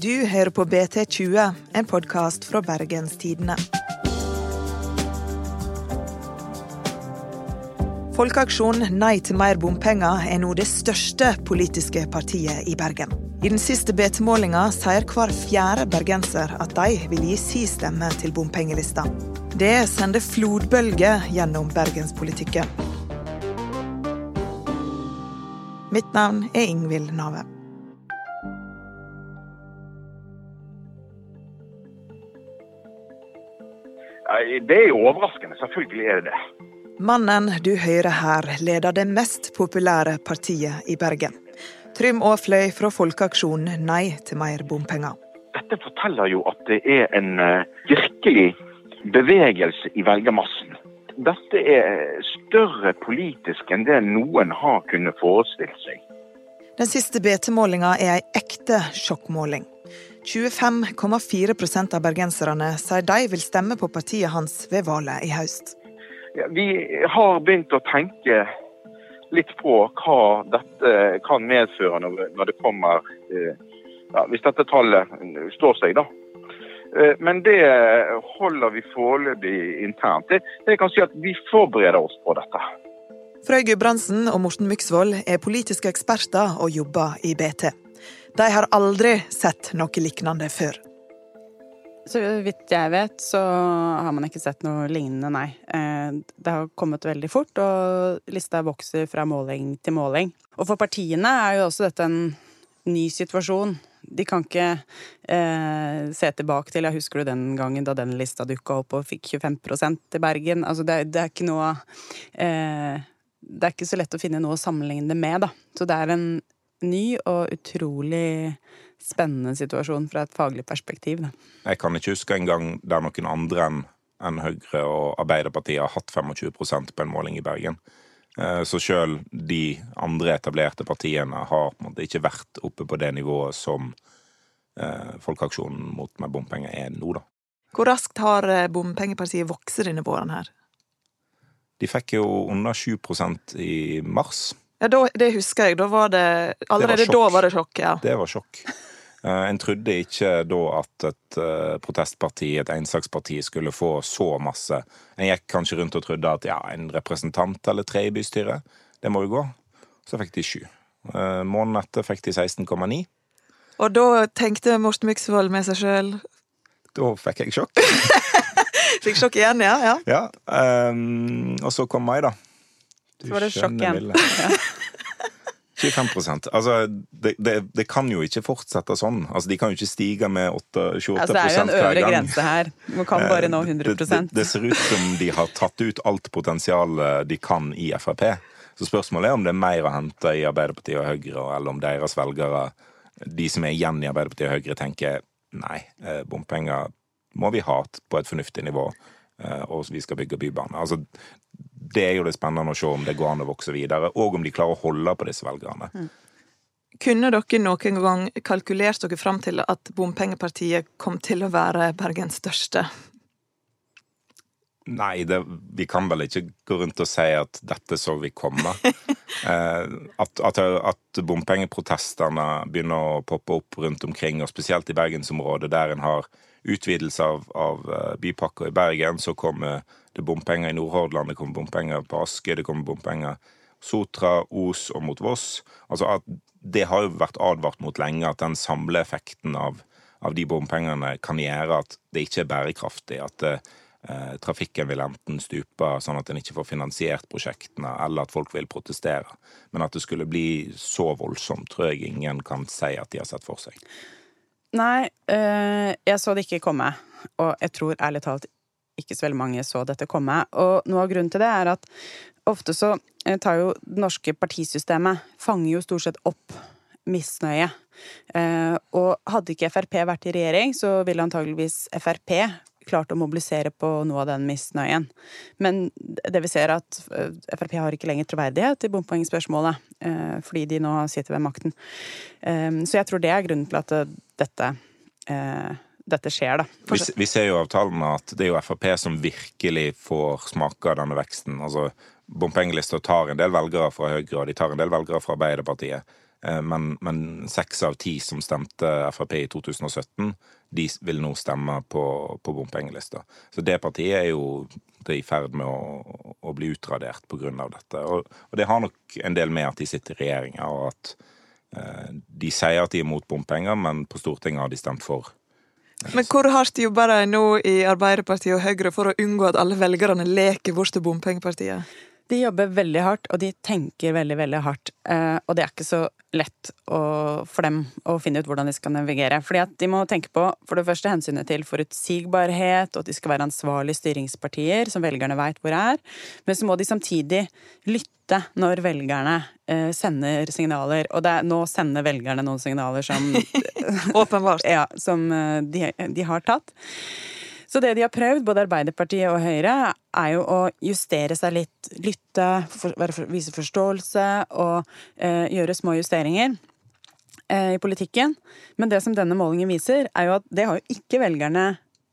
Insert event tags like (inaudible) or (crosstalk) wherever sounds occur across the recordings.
Du hører på BT20, en podkast fra Bergenstidene. Folkeaksjonen Nei til mer bompenger er nå det største politiske partiet i Bergen. I den siste BT-målinga sier hver fjerde bergenser at de vil gi si stemme til bompengelista. Det sender flodbølger gjennom bergenspolitikken. Mitt navn er Ingvild Nave. Det er jo overraskende. Selvfølgelig er det det. Mannen du hører her, leder det mest populære partiet i Bergen. Trym Aafløy fra Folkeaksjonen Nei til mer bompenger. Dette forteller jo at det er en uh, virkelig bevegelse i velgermassen. Dette er større politisk enn det noen har kunnet forestilt seg. Den siste BT-målinga er ei ekte sjokkmåling. 25,4% av bergenserne sier de vil stemme på partiet hans ved valget i høst. Vi har begynt å tenke litt på hva dette kan medføre når det kommer eh, ja, Hvis dette tallet står seg, da. Eh, men det holder vi foreløpig internt. Det, det kan si at Vi forbereder oss på dette. Frøy Gudbrandsen og Morten Myksvold er politiske eksperter og jobber i BT. De har aldri sett noe lignende før. Så vidt jeg vet, så har man ikke sett noe lignende, nei. Eh, det har kommet veldig fort, og lista vokser fra måling til måling. Og for partiene er jo også dette en ny situasjon. De kan ikke eh, se tilbake til Jeg husker du den gangen da den lista dukka opp og fikk 25% i Bergen? Altså, det, det er noe eh, det er ikke så lett å finne noe å sammenligne med, da. Så det er en ny og utrolig spennende situasjon fra et faglig perspektiv. Da. Jeg kan ikke huske en gang der noen andre enn en Høyre og Arbeiderpartiet har hatt 25% på en måling i Bergen. Eh, så sjøl de andre etablerte partiene har på en måte ikke vært oppe på det nivået som eh, Folkeaksjonen mot med bompenger er nå, da. Hvor raskt har eh, bompengepartiet vokst denne våren her? De fikk jo under 7% i mars. Ja, da, Det husker jeg. Da var det, allerede det var da var det sjokk. ja. Det var sjokk. Uh, en trodde ikke da at et uh, protestparti, et ensaksparti, skulle få så masse. En gikk kanskje rundt og trodde at ja, en representant eller tre i bystyret, det må jo gå. Så fikk de sju. Uh, måneden etter fikk de 16,9. Og da tenkte Morten Myksvold med seg sjøl Da fikk jeg sjokk. (laughs) Fikk sjokk igjen, ja? ja. ja um, og så kom mai, da. Du så var det sjokk igjen. Ja. (laughs) 25 Altså, det, det, det, kan jo ikke fortsette sånn. Altså, De kan jo ikke stige med 8, 28% altså, Det er jo en øvre grense her. Man kan bare nå 100 eh, det, det, ser ut som de har tatt ut alt potensialet de kan i Frp. Så spørsmålet er om det er mer å hente i Arbeiderpartiet og Høyre, eller om deres velgere, de som er igjen i Arbeiderpartiet og Høyre, tenker nei, eh, bompenger må vi ha på et fornuftig nivå, eh, og vi skal bygge bybane. Altså, det er jo det spennende å se om det går an å vokse videre, og om de klarer å holde på disse velgerne. Mm. Kunne dere noen gang kalkulert dere fram til at bompengepartiet kom til å være Bergens største? Nei, det, vi kan vel ikke gå rundt og si at dette så vi komme. (laughs) eh, at, at, at bompengeprotestene begynner å poppe opp rundt omkring, og spesielt i bergensområdet, der en har utvidelse av, av bypakka bypakker i Bergen, så kommer det er bompenger i Nordhordland, det kommer bompenger på Aske, det kommer bompenger Sotra, Os og mot Voss. Altså at Det har jo vært advart mot lenge, at den samleeffekten av, av de bompengene kan gjøre at det ikke er bærekraftig. At eh, trafikken vil enten stupe sånn at en ikke får finansiert prosjektene, eller at folk vil protestere. Men at det skulle bli så voldsomt, tror jeg ingen kan si at de har sett for seg. Nei, øh, jeg så det ikke komme. Og jeg tror ærlig talt ikke så veldig mange så dette komme. Og noe av grunnen til det er at ofte så eh, tar jo det norske partisystemet fanger jo stort sett opp misnøye. Eh, og hadde ikke Frp vært i regjering, så ville antageligvis Frp klart å mobilisere på noe av den misnøyen. Men det vi ser, er at Frp har ikke lenger troverdighet i bompoengspørsmålet, fordi de nå sitter ved makten. Så jeg tror det er grunnen til at dette, eh, dette skjer, da. Vi, vi, ser jo av tallene at det er jo Frp som virkelig får smake av denne veksten. Altså, Bompengelista tar en del velgere fra Høyre, og de tar en del velgere fra Arbeiderpartiet. Men, men seks av ti som stemte Frp i 2017, de vil nå stemme på, på bompengelista. Så det partiet er jo i ferd med å, å bli utradert pga. dette. Og, og, det har nok en del med at de sitter i regjeringa, og at eh, de sier at de er mot bompenger, men på Stortinget har de stemt for. Men hvor hardt jobber de nå i Arbeiderpartiet og Høyre for å unngå at alle velgerne leker bort til bompengepartiet? De jobber veldig hardt, og de tenker veldig, veldig hardt. Eh, og det er ikke så lett å, for dem å finne ut hvordan de skal navigere. Fordi at de må tenke på for det første hensynet til forutsigbarhet, og at de skal være ansvarlige styringspartier som velgerne veit hvor er. Men så må de samtidig lytte når velgerne eh, sender signaler. Og er, nå sender velgerne noen signaler som (laughs) Åpenbart. Ja, som eh, de, de har tatt. Så det de har prøvd, både Arbeiderpartiet og Høyre, er jo å justere seg litt, lytte, for, vise forståelse og eh, gjøre små justeringer eh, i politikken. Men det som denne målingen viser, er jo at det har jo ikke velgerne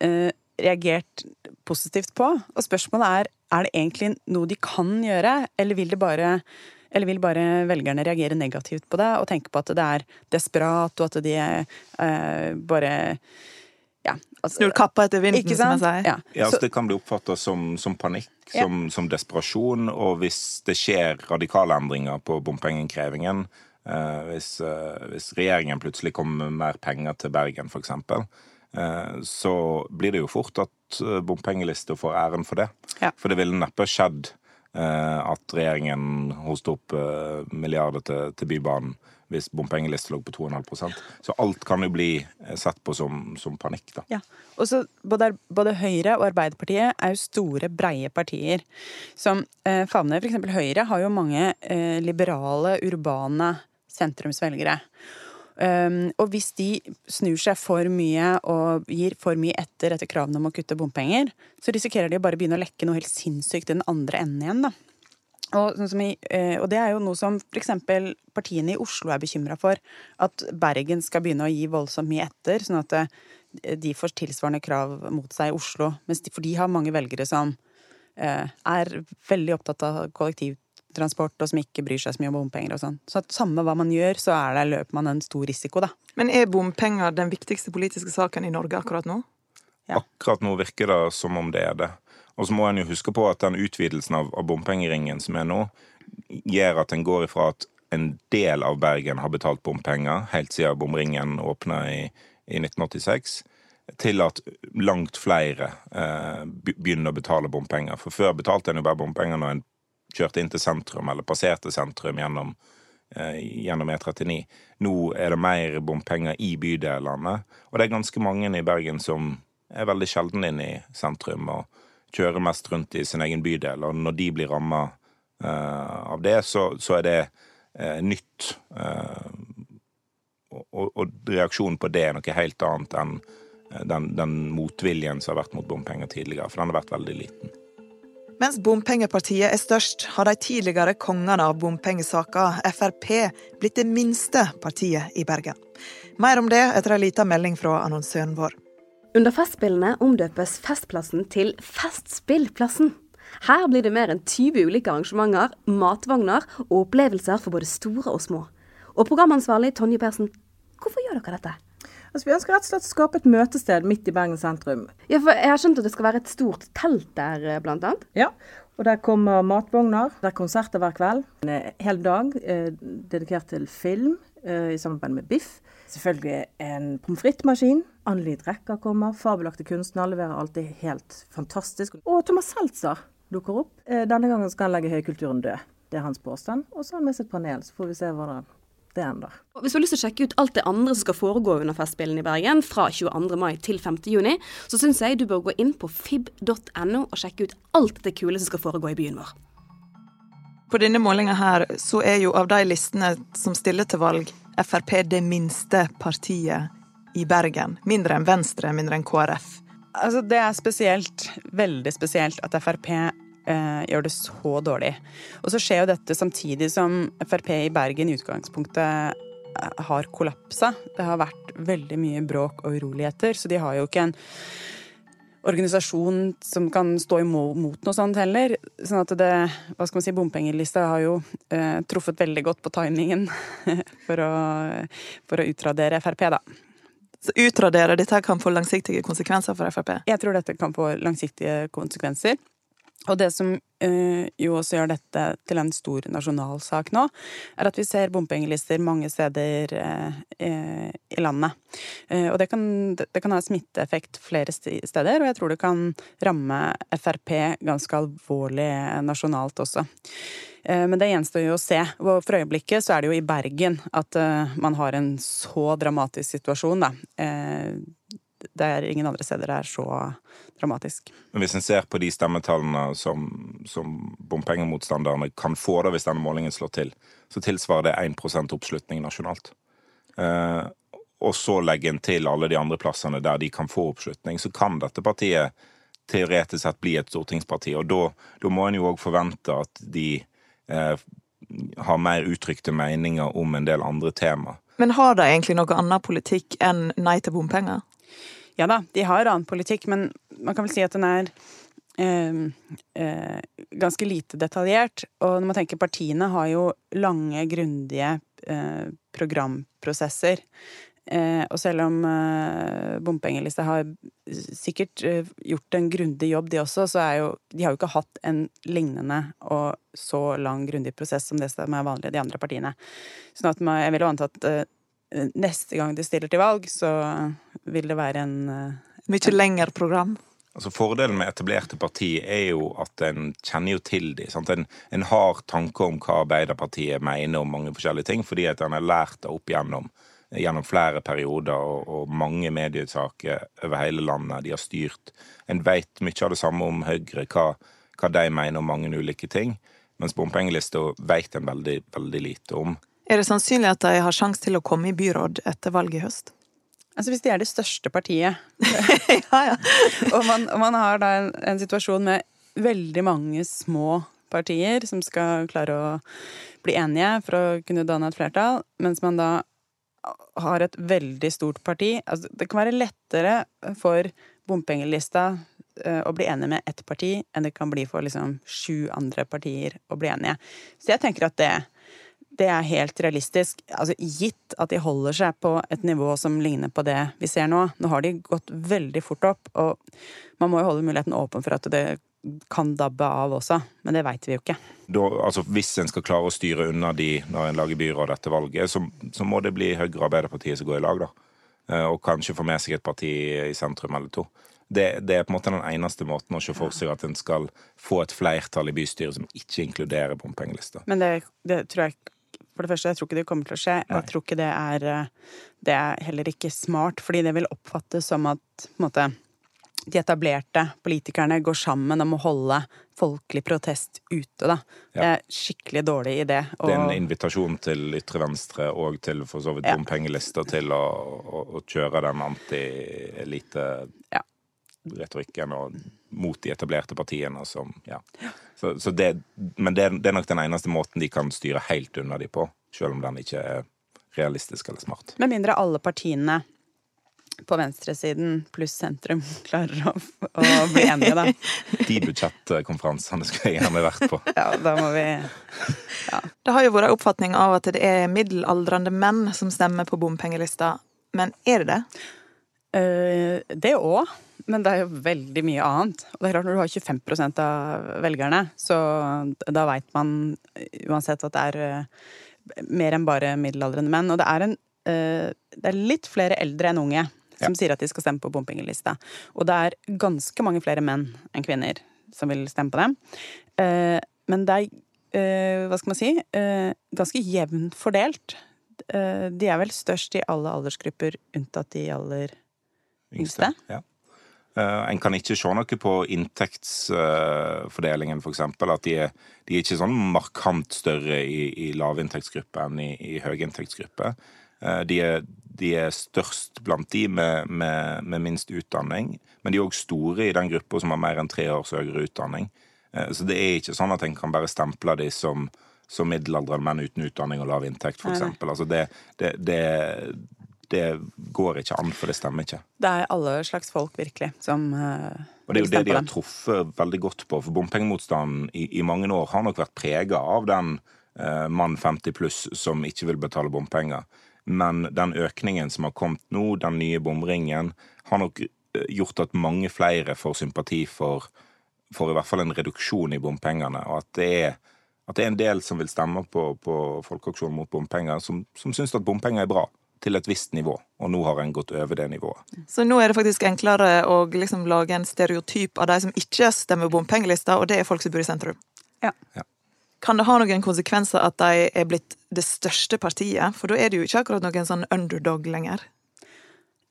eh, reagert positivt på. Og spørsmålet er er det egentlig noe de kan gjøre, eller vil det bare eller vil bare velgerne reagere negativt på det og tenke på at det er desperat, og at de eh, bare ja, altså, Snur kappa etter vinden, som jeg sier. Ja. ja altså, det kan bli oppfatta som, som, panikk, som, ja. som, desperasjon. Og hvis det skjer radikale endringer på bompengeinnkrevingen, eh, hvis, eh, hvis, regjeringen plutselig kommer med mer penger til Bergen, f.eks., så blir det jo fort at eh, bompengelista får æren for det. Ja. For det ville neppe skjedd eh, at regjeringen hoste opp eh, milliarder til, til Bybanen hvis bompengelista lå på 2,5% Så alt kan jo bli eh, sett på som, som panikk, da. Ja. Og så både, både, Høyre og Arbeiderpartiet er jo store, breie partier som eh, favner F.eks. Høyre har jo mange eh, liberale, urbane sentrumsvelgere. Um, og hvis de snur seg for mye og gir for mye etter etter kravene om å kutte bompenger, så risikerer de å bare begynne å lekke noe helt sinnssykt i den andre enden igjen, da. Og, sånn i, eh, og, det er jo noe som f.eks. partiene i Oslo er bekymra for. At Bergen skal begynne å gi voldsomt mye etter, sånn at eh, de får tilsvarende krav mot seg i Oslo. For de har mange velgere som eh, er veldig opptatt av kollektivtransport, og som ikke bryr seg så mye om bompenger og sånn. Så at samme hva man gjør, så er det, løper man en stor risiko, da. Men er bompenger den viktigste politiske saken i Norge akkurat nå? Ja. Akkurat nå virker det som om det er det. Og så må en jo huske på at den utvidelsen av, av bompengeringen som er nå, gjør at en går ifra at en del av Bergen har betalt bompenger helt siden bomringen åpna i, i 1986, til at langt flere eh, begynner å betale bompenger. For før betalte en jo bare bompenger når en kjørte inn til sentrum eller passerte sentrum gjennom, eh, gjennom E39. Nå er det mer bompenger i bydelene, og det er ganske mange i Bergen som er veldig sjelden inne i sentrum. og kjører mest rundt i sin egen bydel. Og når de blir ramma uh, eh, av det, så, så er det uh, nytt. Uh, og, og, reaksjonen på det er noe helt annet enn den, den, motviljen som har vært mot bompenger tidligere, for den har vært veldig liten. Mens bompengepartiet er størst, har de tidligere kongene av bompengesaker, Frp, blitt det minste partiet i Bergen. Mer om det etter ei lita melding fra annonsøren vår. Under Festspillene omdøpes Festplassen til Festspillplassen. Her blir det mer enn 20 ulike arrangementer, matvogner og opplevelser for både store og små. Og programansvarlig Tonje Persen, hvorfor gjør dere dette? Altså, vi ønsker rett og slett å skape et møtested midt i Bergen sentrum. Ja, for Jeg har skjønt at det skal være et stort telt der, bl.a.? blant annet? Ja, og der kommer matvogner. Det er konserter hver kveld. En hel dag eh, dedikert til film eh, i samarbeid med Biff. Selvfølgelig en pommes frites-maskin. Anneli Drecker kommer. Fabelaktige kunstnere leverer alltid helt fantastisk. Og Thomas Seltzer dukker opp. Eh, denne gangen skal han legge høykulturen død. Det er hans påstand. Og så har han med seg et panel, så får vi se hva det ennå. Hvis du har lyst til å sjekke ut alt det andre som skal foregå under Festspillene i Bergen fra 22. mai til 5. juni, så syns jeg du bør gå inn på fib.no og sjekke ut alt det kule som skal foregå i byen vår. På denne målinga her så er jo av de listene som stiller til valg, Frp det minste partiet i Bergen. Mindre enn Venstre, mindre enn KrF. Altså, det er spesielt, veldig spesielt, at Frp eh, gjør det så dårlig. Og så skjer jo dette samtidig som Frp i Bergen i utgangspunktet har kollapsa. Det har vært veldig mye bråk og uroligheter, så de har jo ikke en organisasjon som kan stå imot noe sånt heller. Sånn at det, hva skal man si, Bompengelista har jo eh, truffet veldig godt på timingen (laughs) for å, for å utradere Frp, da. Så utradere dette kan få langsiktige konsekvenser for Frp? Jeg tror dette kan få langsiktige konsekvenser. Og det som uh, jo også gjør dette til en stor nasjonalsak nå, er at vi ser bompengelister mange steder uh, i landet. og det kan, det kan, ha smitteeffekt flere steder, og jeg tror det kan ramme Frp ganske alvorlig nasjonalt også. Men det gjenstår jo å se. For øyeblikket så er det jo i Bergen at man har en så dramatisk situasjon, da det er ingen andre steder det er så dramatisk. Men Hvis en ser på de stemmetallene som, som bompengemotstanderne kan få da hvis denne målingen slår til, så tilsvarer det 1 oppslutning nasjonalt. Eh, og så legger en til alle de andre plassene der de kan få oppslutning, så kan dette partiet teoretisk sett bli et stortingsparti. Og da må en jo òg forvente at de eh, har mer uttrykte meninger om en del andre tema. Men har de egentlig noe annen politikk enn nei til bompenger? Ja da, de har annen politikk, men man kan vel si at den er eh, eh, ganske lite detaljert. Og når man tenker partiene har jo lange, grundige eh, programprosesser. Eh, og selv om bompengelista har sikkert gjort en grundig jobb, de også, så er jo De har jo ikke hatt en lignende og så lang, grundig prosess som det som er vanlig i de andre partiene. Sånn at jeg vil jo anta at neste gang de stiller til valg, så vil det være en uh, Mye lengre program. Altså Fordelen med etablerte partier er jo at en kjenner jo til dem. En, en, har tanker om hva Arbeiderpartiet mener om mange forskjellige ting, fordi at en har lært det opp gjennom, gjennom flere perioder og, og, mange mediesaker over hele landet. De har styrt. En vet mye av det samme om Høyre, hva, hva de mener om mange ulike ting. Mens bompengelista vet en veldig, veldig lite om. Er det sannsynlig at de har sjanse til å komme i byråd etter valget i høst? Altså Hvis de er det største partiet, (laughs) ja, ja. og, man, og, man, har da en, en, situasjon med veldig mange små partier som skal klare å bli enige for å kunne danne et flertall, mens man da har et veldig stort parti altså Det kan være lettere for bompengelista eh, å bli enig med ett parti enn det kan bli for liksom sju andre partier å bli enige. Så jeg tenker at det det er helt realistisk. Altså, gitt at de holder seg på et nivå som ligner på det vi ser nå. Nå har de gått veldig fort opp, og man må jo holde muligheten åpen for at det kan dabbe av også, men det veit vi jo ikke. Da, altså, hvis en skal klare å styre unna de når en lager byråd etter valget, så, så må det bli Høyre og Arbeiderpartiet som går i lag, da. Eh, og kanskje få med seg et parti i sentrum eller to. Det, det, er på en måte den eneste måten å se for seg at en skal få et flertall i bystyret som ikke inkluderer bompengelister. Men det, det tror jeg for det første, jeg tror ikke det kommer til å skje. Nei. Jeg tror ikke det er eh, Det er heller ikke smart, fordi det vil oppfattes som at måte, de etablerte politikerne går sammen om å holde folkelig protest ute, da. Ja. Det er skikkelig dårlig idé. Og... Det er en invitasjon til ytre venstre og til for så vidt bompengelister ja. til å, å, å, kjøre den anti-elite ja retorikken og mot de etablerte partiene som Ja. Så, så det, men det, det, er nok den eneste måten de kan styre helt unna de på, selv om den ikke er realistisk eller smart. Med mindre alle partiene på venstresiden pluss sentrum (laughs) klarer å, å bli enige, da. (laughs) De budsjettkonferansene skulle jeg gjerne vært på. (laughs) Ja, da må vi ja. Det har jo vært oppfatning av at det er middelaldrende menn som stemmer på bompengelista, men er det det? Uh, det òg. Men det er jo veldig mye annet. Og det er klart Når du har 25% av velgerne, så da veit man uansett at det er uh, mer enn bare middelaldrende menn. Og det er, en, uh, det er litt flere eldre enn unge som ja. sier at de skal stemme på bompengelista. Og det er ganske mange flere menn enn kvinner som vil stemme på dem. men det er, hva skal man si, ganske jevnt fordelt. de er vel størst i alle aldersgrupper, unntatt de aller Yngste? Ja. Uh, en kan ikke se noe på inntektsfordelingen, f.eks. At de er, de er, ikke sånn markant større i, i lavinntektsgruppe enn i, i høyinntektsgruppe. De de, de, er størst blant de med, med, med minst utdanning, men de er òg store i den gruppa som har mer enn tre års høyere utdanning. Uh, så det er ikke sånn at en kan bare stemple de som, som middelaldrende menn uten utdanning og lav inntekt, f.eks. Altså det, det, det, det går ikke an, for det stemmer ikke. Det er alle slags folk, virkelig, som uh, Og det er jo det de har truffet veldig godt på, for bompengemotstanden i, i mange år har nok vært prega av den uh, mann 50 pluss som ikke vil betale bompenger. Men den økningen som har kommet nå, den nye bomringen, har nok eh, gjort at mange flere får sympati for, for i hvert fall en reduksjon i bompengene. Og at det er, at det er en del som vil stemme på, på Folkeaksjonen mot bompenger, som, som syns at bompenger er bra til et visst nivå, og nå har en gått over det nivået. Så nå er det faktisk enklere å liksom lage en stereotyp av de som ikke stemmer bompengelista, og det er folk som bor i sentrum? Ja. ja. Kan det ha noen konsekvenser at de er blitt det største partiet? For da er det jo ikke akkurat noen sånn underdog lenger.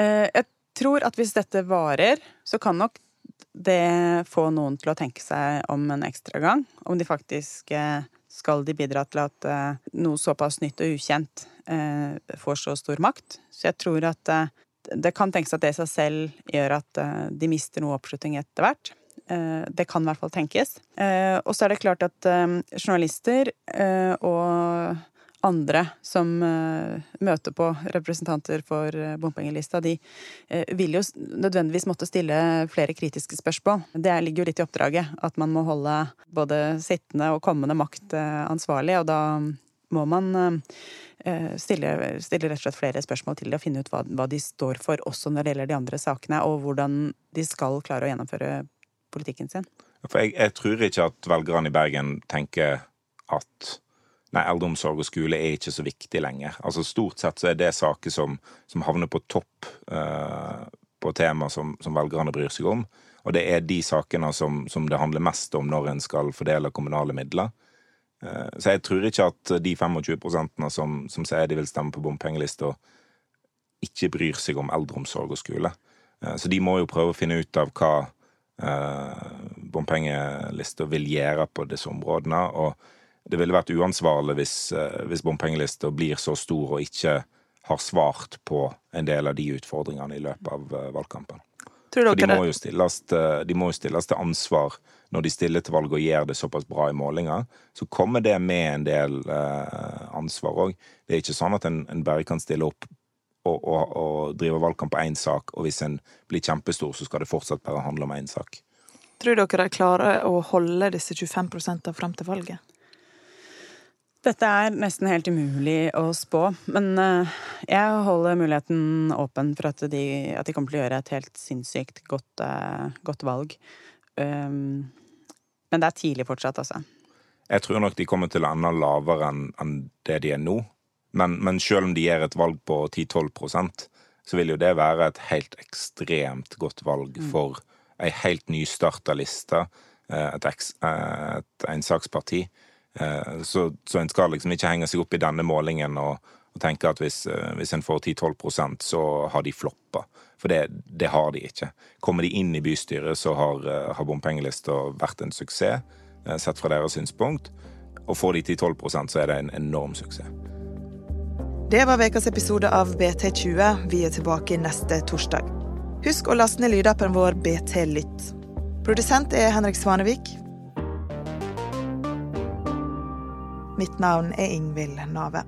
Eh, jeg tror at hvis dette varer, så kan nok det få noen til å tenke seg om en ekstra gang. Om de faktisk eh, skal de bidra til at eh, noe såpass nytt og ukjent får så stor makt. Så jeg tror at det kan tenkes at det i seg selv gjør at de mister noe oppslutning etter hvert. Eh, det kan i hvert fall tenkes. Eh, og så er det klart at eh, journalister og andre som møter på representanter for bompengelista, de vil jo nødvendigvis måtte stille flere kritiske spørsmål. Det ligger jo litt i oppdraget, at man må holde både sittende og kommende makt ansvarlig, og da må man stille, stille, rett og slett flere spørsmål til det og finne ut hva, hva, de står for, også når det gjelder de andre sakene, og hvordan de skal klare å gjennomføre politikken sin. For jeg, jeg tror ikke at velgerne i Bergen tenker at nei, eldreomsorg og skole er ikke så viktig lenger. Altså Stort sett så er det saker som, som havner på topp uh, på tema som, som, velgerne bryr seg om. Og det er de sakene som, som det handler mest om når en skal fordele kommunale midler. Uh, så jeg tror ikke at de 25% som, som sier de vil stemme på bompengelista, ikke bryr seg om eldreomsorg og skole. Uh, så de må jo prøve å finne ut av hva eh, bompengelista vil gjøre på disse områdene. Og det ville vært uansvarlig hvis, eh, hvis bompengelista blir så stor og ikke har svart på en del av de utfordringene i løpet av uh, valgkampen. For de må, stilles, de må, jo stilles, til ansvar når de stiller til valg og gjør det såpass bra i målinger. Så kommer det med en del uh, ansvar òg. Det er ikke sånn at en, en bare kan stille opp og, og, og drive valgkamp på én sak, og hvis en blir kjempestor, så skal det fortsatt bare handle om én sak. Tror dere de klarer å holde disse 25% fram til valget? Dette er nesten helt umulig å spå, men eh, jeg holder muligheten åpen for at de, at de kommer til å gjøre et helt sinnssykt godt, eh, godt valg. Um, men det er tidlig fortsatt, altså. Jeg tror nok de kommer til å ende lavere enn det de er nå. Men, men selv om de gjør et valg på 10-12% så vil jo det være et helt ekstremt godt valg mm. for ei helt nystarta liste, eh, et, et ensaksparti. Eh, så, så en skal liksom ikke henge seg opp i denne målingen og, og tenke at hvis, hvis en får 10-12% så har de floppa. For det, det, har de ikke. Kommer de inn i bystyret, så har, har bompengelista vært en suksess, sett fra deres synspunkt. Og får de 10-12% så er det en enorm suksess. Det var ukas episode av BT20. Vi er tilbake neste torsdag. Husk å laste ned lydappen vår BT Lytt. Produsent er Henrik Svanevik. Mitt navn er Ingvild Nave.